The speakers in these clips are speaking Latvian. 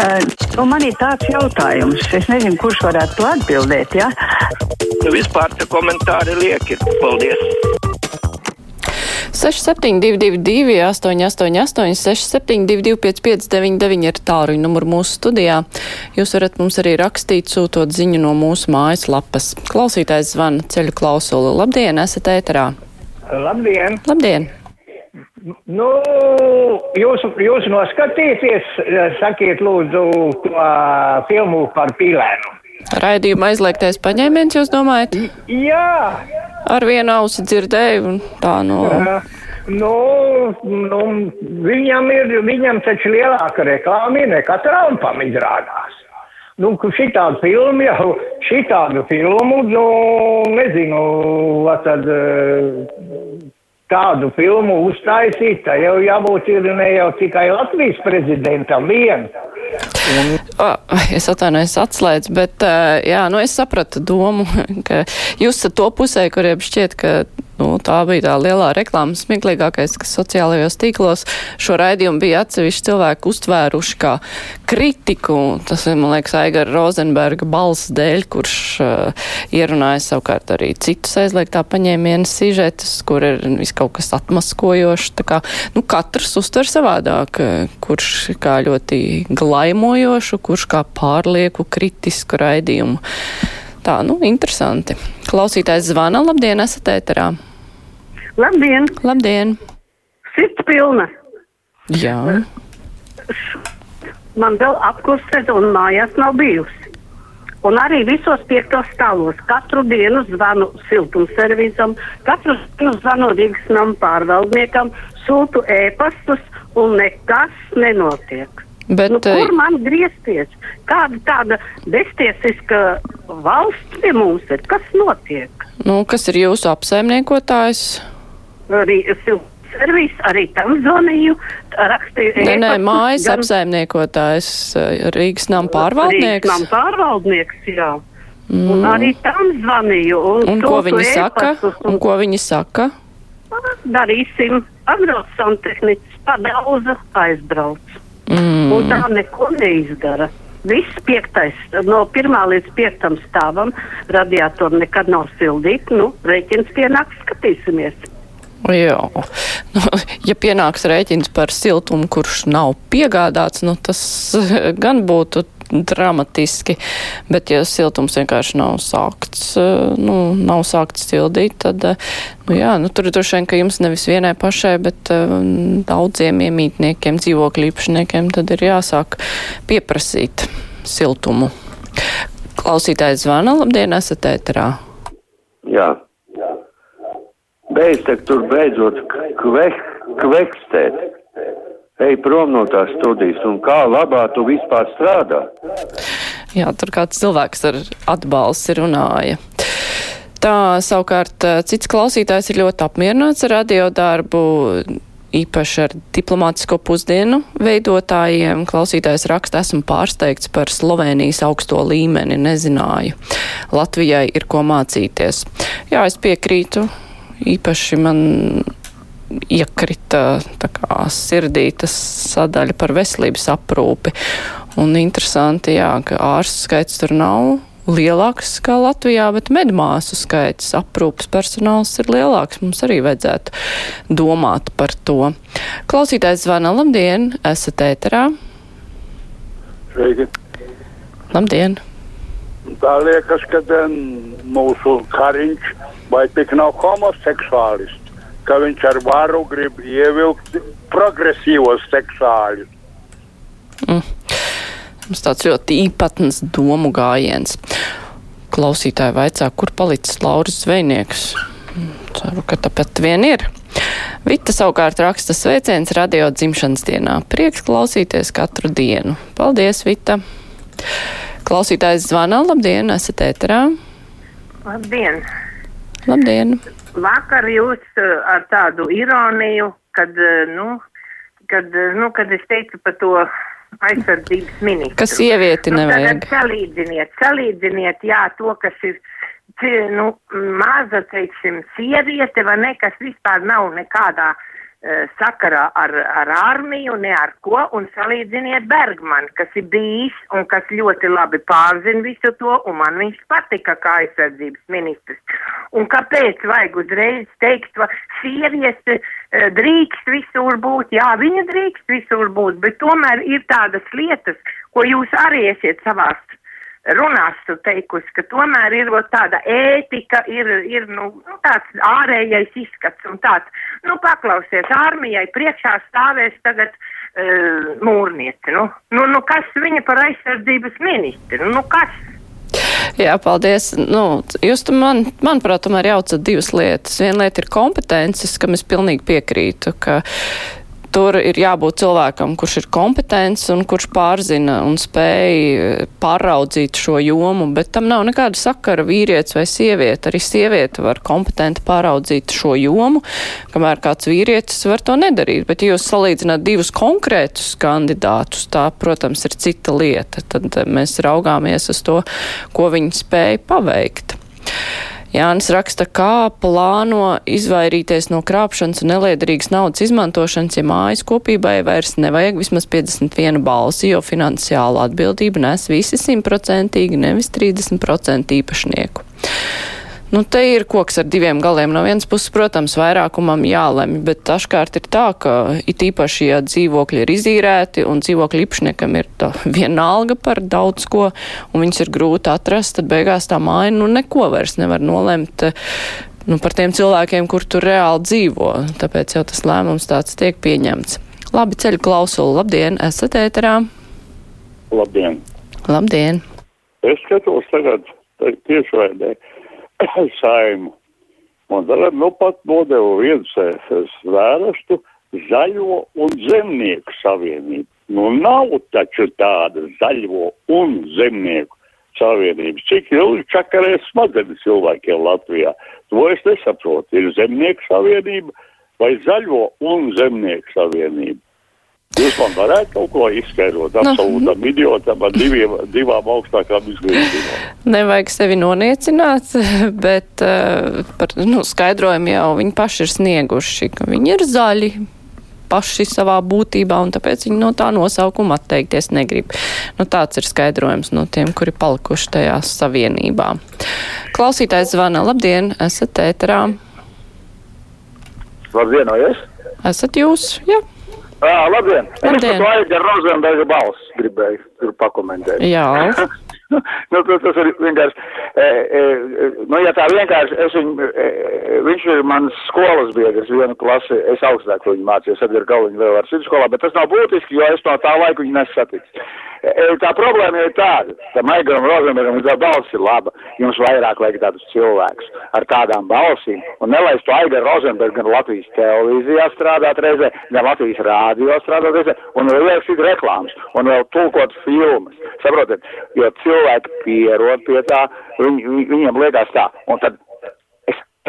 Uh, nu, man ir tāds jautājums, es nezinu, kurš varētu to atbildēt. Ja? Nu, vispār te komentāri lieki. Paldies! 6722, 888, 672, 559, ir tāluņa numurs mūsu studijā. Jūs varat mums arī rakstīt, sūtot ziņu no mūsu mājaslapas. Klausītājs zvana ceļu klausuli. Labdien, esat ēterā! Labdien! Labdien! Nu, jūs, jūs noskatīties, sakiet lūdzu to filmu par pīlēnu. Raidījuma aizliegtais paņēmiens, jūs domājat? Jā! Ar vienu ausi dzirdēju un tā no. Uh, nu, nu, viņam ir, viņam taču lielāka reklāma nekā Trumpam izrādās. Nu, šitādu filmu jau, šitādu filmu, nu, nezinu, tad. Uh, tādu filmu uztaisīt, tā jau jābūt ir ne jau tikai Latvijas prezidentam vien. Un... Oh, es atvainojos atslēdz, bet jā, nu es sapratu domu, ka jūs esat to pusē, kuriem šķiet, ka Nu, tā bija tā lielā reklāma smieklīgākais, kas sociālajos tīklos šo raidījumu bija atsevišķi cilvēki uztvēruši kā kritiku. Tas ir, man liekas, Aigara Rozenberga balss dēļ, kurš uh, ierunāja savukārt arī citus aizliegtā paņēmiena sižetus, kur ir vis kaut kas atmaskojošs. Tā kā, nu, katrs uztver savādāk, kurš kā ļoti glaimojošu, kurš kā pārlieku kritisku raidījumu. Tā, nu, interesanti. Klausītājs zvana, labdien, esat ēterā. Labdien! Labdien! Sirds pilna! Jā. Man vēl apkursēt un mājās nav bijusi. Un arī visos piektos stāvos katru dienu zvanu siltumservīzam, katru dienu zvanu Rīgas namu pārvaldniekam, sūtu ēpastus un nekas nenotiek. Bet, nu, kur man griezties? Kāda tāda beztiesiska valsts pie mums ir? Kas notiek? Nu, kas ir jūsu apsaimniekotājs? arī servis, arī tam zvanīju, rakstīju. Nē, nē, mājas gan... apsaimniekotājs, eh, Rīgas nam pārvaldnieks. Rīgas nam pārvaldnieks, jā. Mm. Un arī tam zvanīju. Un, un ko viņi saka? Un... un ko viņi saka? Darīsim, atbrauc santehnicis, padauza, aizbrauc. Mm. Un tā neko neizdara. Viss piektais, no pirmā līdz piektam stāvam, radiatoru nekad nav sildīti, nu, rēķins pienāks, skatīsimies. Jā, nu, ja pienāks rēķins par siltumu, kurš nav piegādāts, nu, tas gan būtu dramatiski, bet ja siltums vienkārši nav sākts, nu, nav sākts sildīt, tad, nu jā, nu, tur droši vien, ka jums nevis vienai pašai, bet um, daudziem iemītniekiem, dzīvokļu īpašniekiem, tad ir jāsāk pieprasīt siltumu. Klausītājs zvana, labdien, esat ēterā. Jā, beidz tur beidzot kvek, kvekstēt. Ej prom no tās studijas un kā labā tu vispār strādā. Jā, tur kāds cilvēks ar atbalsti runāja. Tā savukārt eh, cits klausītājs ir ļoti apmierināts ar radiodarbu, īpaši ar diplomātisko pusdienu veidotājiem. Klausītājs raksta, esmu pārsteigts par Slovenijas augsto līmeni, nezināju. Latvijai ir ko mācīties. Jā, es piekrītu īpaši man iekrita kā, sirdī tas sadaļa par veselības aprūpi. Un interesanti, jā, ka ārstu skaits tur nav lielāks kā Latvijā, bet medmāsu skaits, aprūpas personāls ir lielāks. Mums arī vajadzētu domāt par to. Klausītājs zvana, labdien, esat ēterā. Sveiki. Labdien. Tā liekas, ka mūsu kariņš vai tik nav homoseksuālists, ka viņš ar varu grib ievilkt progresīvos seksuāļus. Mm. Mums tāds ļoti īpatns domu gājiens. Klausītāji vaicā, kur palicis Lauris Zvejnieks. Ceru, ka tāpat vien ir. Vita savukārt raksta sveiciens radio dzimšanas dienā. Prieks klausīties katru dienu. Paldies, Vita! Klausītājs zvana, labdien, esat ēterā. Labdien! Labdien! Vakar jūs uh, ar tādu ironiju, kad, uh, nu, kad, uh, nu, kad es teicu par to aizsardzības ministru. Kas sievieti nu, nevajag? Salīdziniet, salīdziniet, jā, to, kas ir, nu, maza, teiksim, sieviete vai ne, kas vispār nav nekādā uh, sakarā ar, ar armiju, ne ar ko, un salīdziniet Bergmanu, kas ir bijis un kas ļoti labi pārzina visu to, un man viņš patika kā aizsardzības ministrs. Un kāpēc vajag uzreiz teikt, ka sieviete uh, drīkst visur būt? Jā, viņa drīkst visur būt, bet tomēr ir tādas lietas, ko jūs arī esiet savās runās tu teikusi, ka tomēr ir tāda ētika, ir, ir nu, nu, tāds ārējais izskats un tāds, nu, paklausies, armijai priekšā stāvēs tagad uh, mūrnieci, nu, nu, nu, kas viņa par aizsardzības ministri, nu, nu kas? Jā, paldies. Nu, jūs man, manuprāt, tomēr jaucat divas lietas. Viena lieta ir kompetences, kam es pilnīgi piekrītu, ka Tur ir jābūt cilvēkam, kurš ir kompetents un kurš pārzina un spēj eh, pāraudzīt šo jomu, bet tam nav nekāda sakara vīrietis vai sieviete. Arī sieviete var kompetenti pāraudzīt šo jomu, kamēr kāds vīrietis var to nedarīt. Bet, ja jūs salīdzināt divus konkrētus kandidātus, tā, protams, ir cita lieta. Tad eh, mēs raugāmies uz to, ko viņi spēja paveikt. Jānis raksta, kā plāno izvairīties no krāpšanas un neliederīgas naudas izmantošanas, ja mājas kopībai vairs nevajag vismaz 51 balsi, jo finansiālu atbildību nes visi simtprocentīgi, nevis 30% īpašnieku. Nu, te ir koks ar diviem galiem. No vienas puses, protams, vairākumam jālemj, bet dažkārt ir tā, ka it īpaši, ja dzīvokļi ir izīrēti un dzīvokļu īpašniekam ir vienalga par daudz ko, un viņus ir grūti atrast, tad beigās tā māja, nu, neko vairs nevar nolemt. Nu, par tiem cilvēkiem, kur tur reāli dzīvo, tāpēc jau tas lēmums tāds tiek pieņemts. Labi, ceļu klausulu, labdien, esat ēterā? Labdien! Labdien! Es skatos tagad tiešraidē saimu. Un tagad nu pat nodevu viens zvērstu zaļo un zemnieku savienību. Nu nav taču tāda zaļo un zemnieku savienības. Cik ilgi čakarēs smadzenes cilvēkiem Latvijā? To es nesaprotu. Ir zemnieku savienība vai zaļo un zemnieku savienība? Jūs man varētu kaut ko izskaidrot Nu. absolūtam idiotam ar diviem, divām augstākām izglītībām. Nevajag sevi noniecināt, bet uh, par nu, skaidrojumu jau viņi paši ir snieguši, ka viņi ir zaļi paši savā būtībā, un tāpēc viņi no tā nosaukuma atteikties negrib. Nu, tāds ir skaidrojums no tiem, kuri palikuši tajā savienībā. Klausītājs zvana. Labdien, esat ēterā. Labdien, vai es? Esat jūs? Jā. Jā, labdien! Labdien. Es par Aigara Rozenberga balss gribēju pakomentēt. Jā. nu, tas, tas ir vienkārši, e, e, nu, ja tā vienkārši, es viņu, e, viņš ir mans skolas biedrs, vienu klasi, es augstāk viņu mācījos, Edgar Galiņu vēl ar citu skolā, bet tas nav būtiski, jo es no tā laika viņu nesatiks. E, tā problēma ir tāda, ka Maigaram Rozenbergam tā balss ir laba, jums vairāk vajag tādus cilvēkus ar tādām balsīm, un nelaist to Aigaru Rozenbergu gan Latvijas televīzijā strādāt reizē, gan Latvijas rādio strādāt reizē, un vēl ieraksīt reklāmas, un vēl tulkot filmas. Saprotat, jo cilvēki pierod pie tā, viņ, viņ, viņiem liekas tā, un tad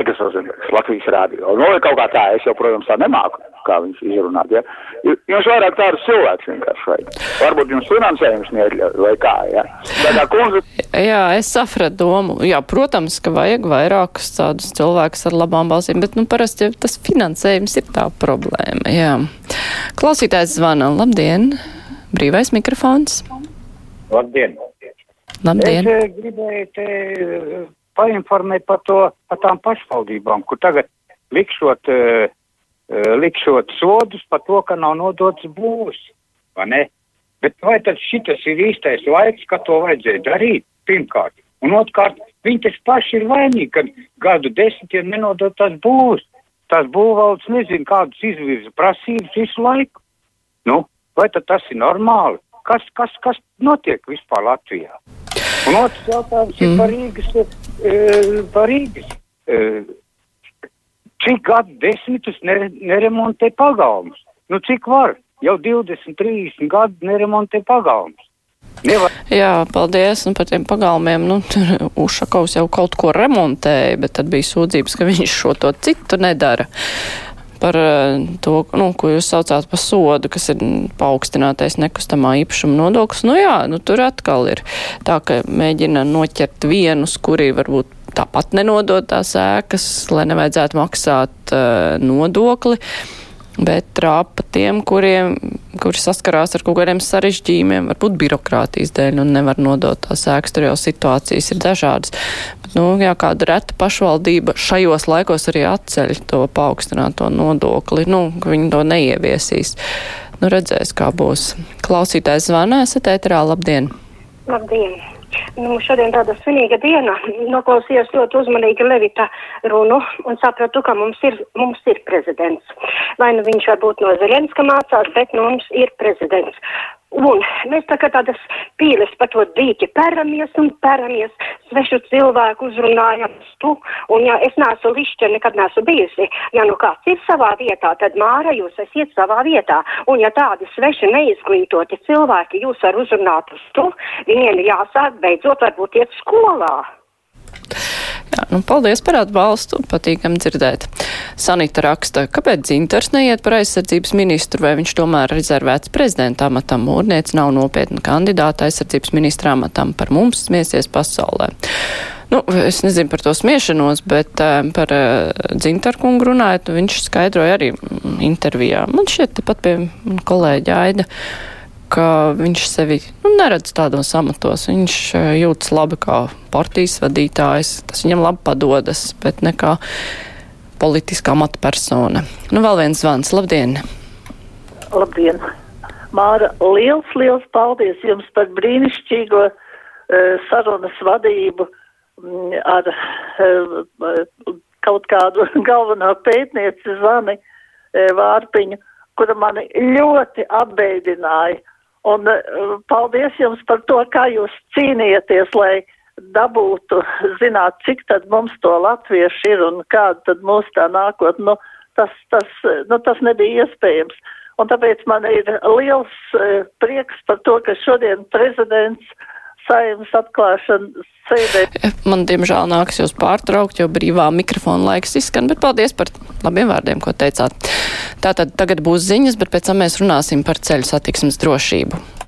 es Rozenbergs, Latvijas rādio. Nu, vai kaut kā tā, es jau, protams, tā nemāku, kā viņš izrunāt, ja. Jums vairāk tādus cilvēkus vienkārši vajag. Varbūt jums finansējums neļauj, vai kā, ja. Tā kā kundze, Jā, es sapratu domu. Jā, protams, ka vajag vairākus tādus cilvēkus ar labām balsīm, bet, nu, parasti tas finansējums ir tā problēma. Jā. Klausītājs zvana. Labdien! Brīvais mikrofons. Labdien! Labdien! Es eh, gribēju te eh, painformēt par, to, par tām pašvaldībām, kur tagad likšot, eh, likšot sodus par to, ka nav nodots būs, vai ne? Bet vai tad šitas ir īstais laiks, kad to vajadzēja darīt, pirmkārt? Un otrkārt, viņi taču paši ir vainīgi, kad gadu desmitiem nenodot tas būs. Tas būvvalds nezinu, kādas izvirza prasības visu laiku. Nu, vai tad tas ir normāli? Kas, kas, kas notiek vispār Latvijā? Un otrs jautājums ir par Rīgas, e, par Rīgas. E, cik gadu desmitus nere, neremontē pagalmus? Nu, cik var? Jau 20, 30 gadu neremontē pagalmus. Nevar. Jā, paldies un par tiem pagalmiem. Nu, Ušakovs jau kaut ko remontēja, bet tad bija sūdzības, ka viņš šo to citu nedara. Par eh, to, nu, ko jūs saucāt par sodu, kas ir paaugstinātais nekustamā īpašuma nodoklis. Nu jā, nu, tur atkal ir tā, ka mēģina noķert vienus, kuri varbūt tāpat nenodot tās ēkas, lai nevajadzētu maksāt uh, nodokli. bet trāpa tiem, kuriem, kuri saskarās ar kaut kādiem sarežģījumiem, varbūt birokrātijas dēļ un nevar nodot tās ēkas, tur jau situācijas ir dažādas. Bet, nu, jā, kāda reta pašvaldība šajos laikos arī atceļ to paaugstināto nodokli, nu, viņi to neieviesīs. Nu, redzēs, kā būs. Klausītājs zvanā, esat ēterā, labdien! Labdien! Nu, šodien tāda svinīga diena. Noklausījos ļoti uzmanīgi Levita runu un sapratu, ka mums ir, mums ir prezidents. Vai nu viņš varbūt no Zelenska mācās, bet nu, mums ir prezidents. Un mēs tā kā tādas pīles pa to dīķi. Peramies un peramies, svešu cilvēku uzrunājam tu, un ja es neesmu lišķa, nekad neesmu bijusi, ja nu kāds ir savā vietā, tad māra jūs esiet savā vietā, un ja tādi sveši neizglītoti cilvēki jūs var uzrunāt uz tu, viņiem jāsāk beidzot varbūt iet skolā. Nu, paldies par atbalstu. Patīkam dzirdēt. Sanita raksta, kāpēc Dzintars neiet par aizsardzības ministru, vai viņš tomēr rezervēts prezidenta amatam. Mūrniec nav nopietna kandidāta aizsardzības ministra amatam par mums smiesies pasaulē. Nu, es nezinu par to smiešanos, bet uh, par uh, Dzintaru kungu runājot, viņš skaidroja arī intervijā. Man šķiet, tepat pie kolēģa Aida. Ka viņš sevi nu, neredz tādos amatos. Viņš eh, jūtas labi kā partijas vadītājs, tas viņam labi padodas, bet ne kā politiskā amatpersona. Nu, vēl viens zvans. Labdien! Labdien! Māra, liels, liels paldies jums par brīnišķīgo uh, sarunas vadību mm, ar uh, kaut kādu galveno pētnieci Zani Vārpiņu, kura mani ļoti apbeidināja Un uh, paldies jums par to, kā jūs cīnījieties, lai dabūtu zināt, cik tad mums to latviešu ir un kāda tad mūsu tā nākotne. Nu, tas, tas, nu, tas nebija iespējams. Un tāpēc man ir liels uh, prieks par to, ka šodien prezidents saimnes atklāšanas sēdē. Man, diemžēl, nāks jūs pārtraukt, jo brīvā mikrofona laiks izskan, bet paldies par labiem vārdiem, ko teicāt. Tātad tagad būs ziņas, bet pēc tam mēs runāsim par ceļu satiksmes drošību.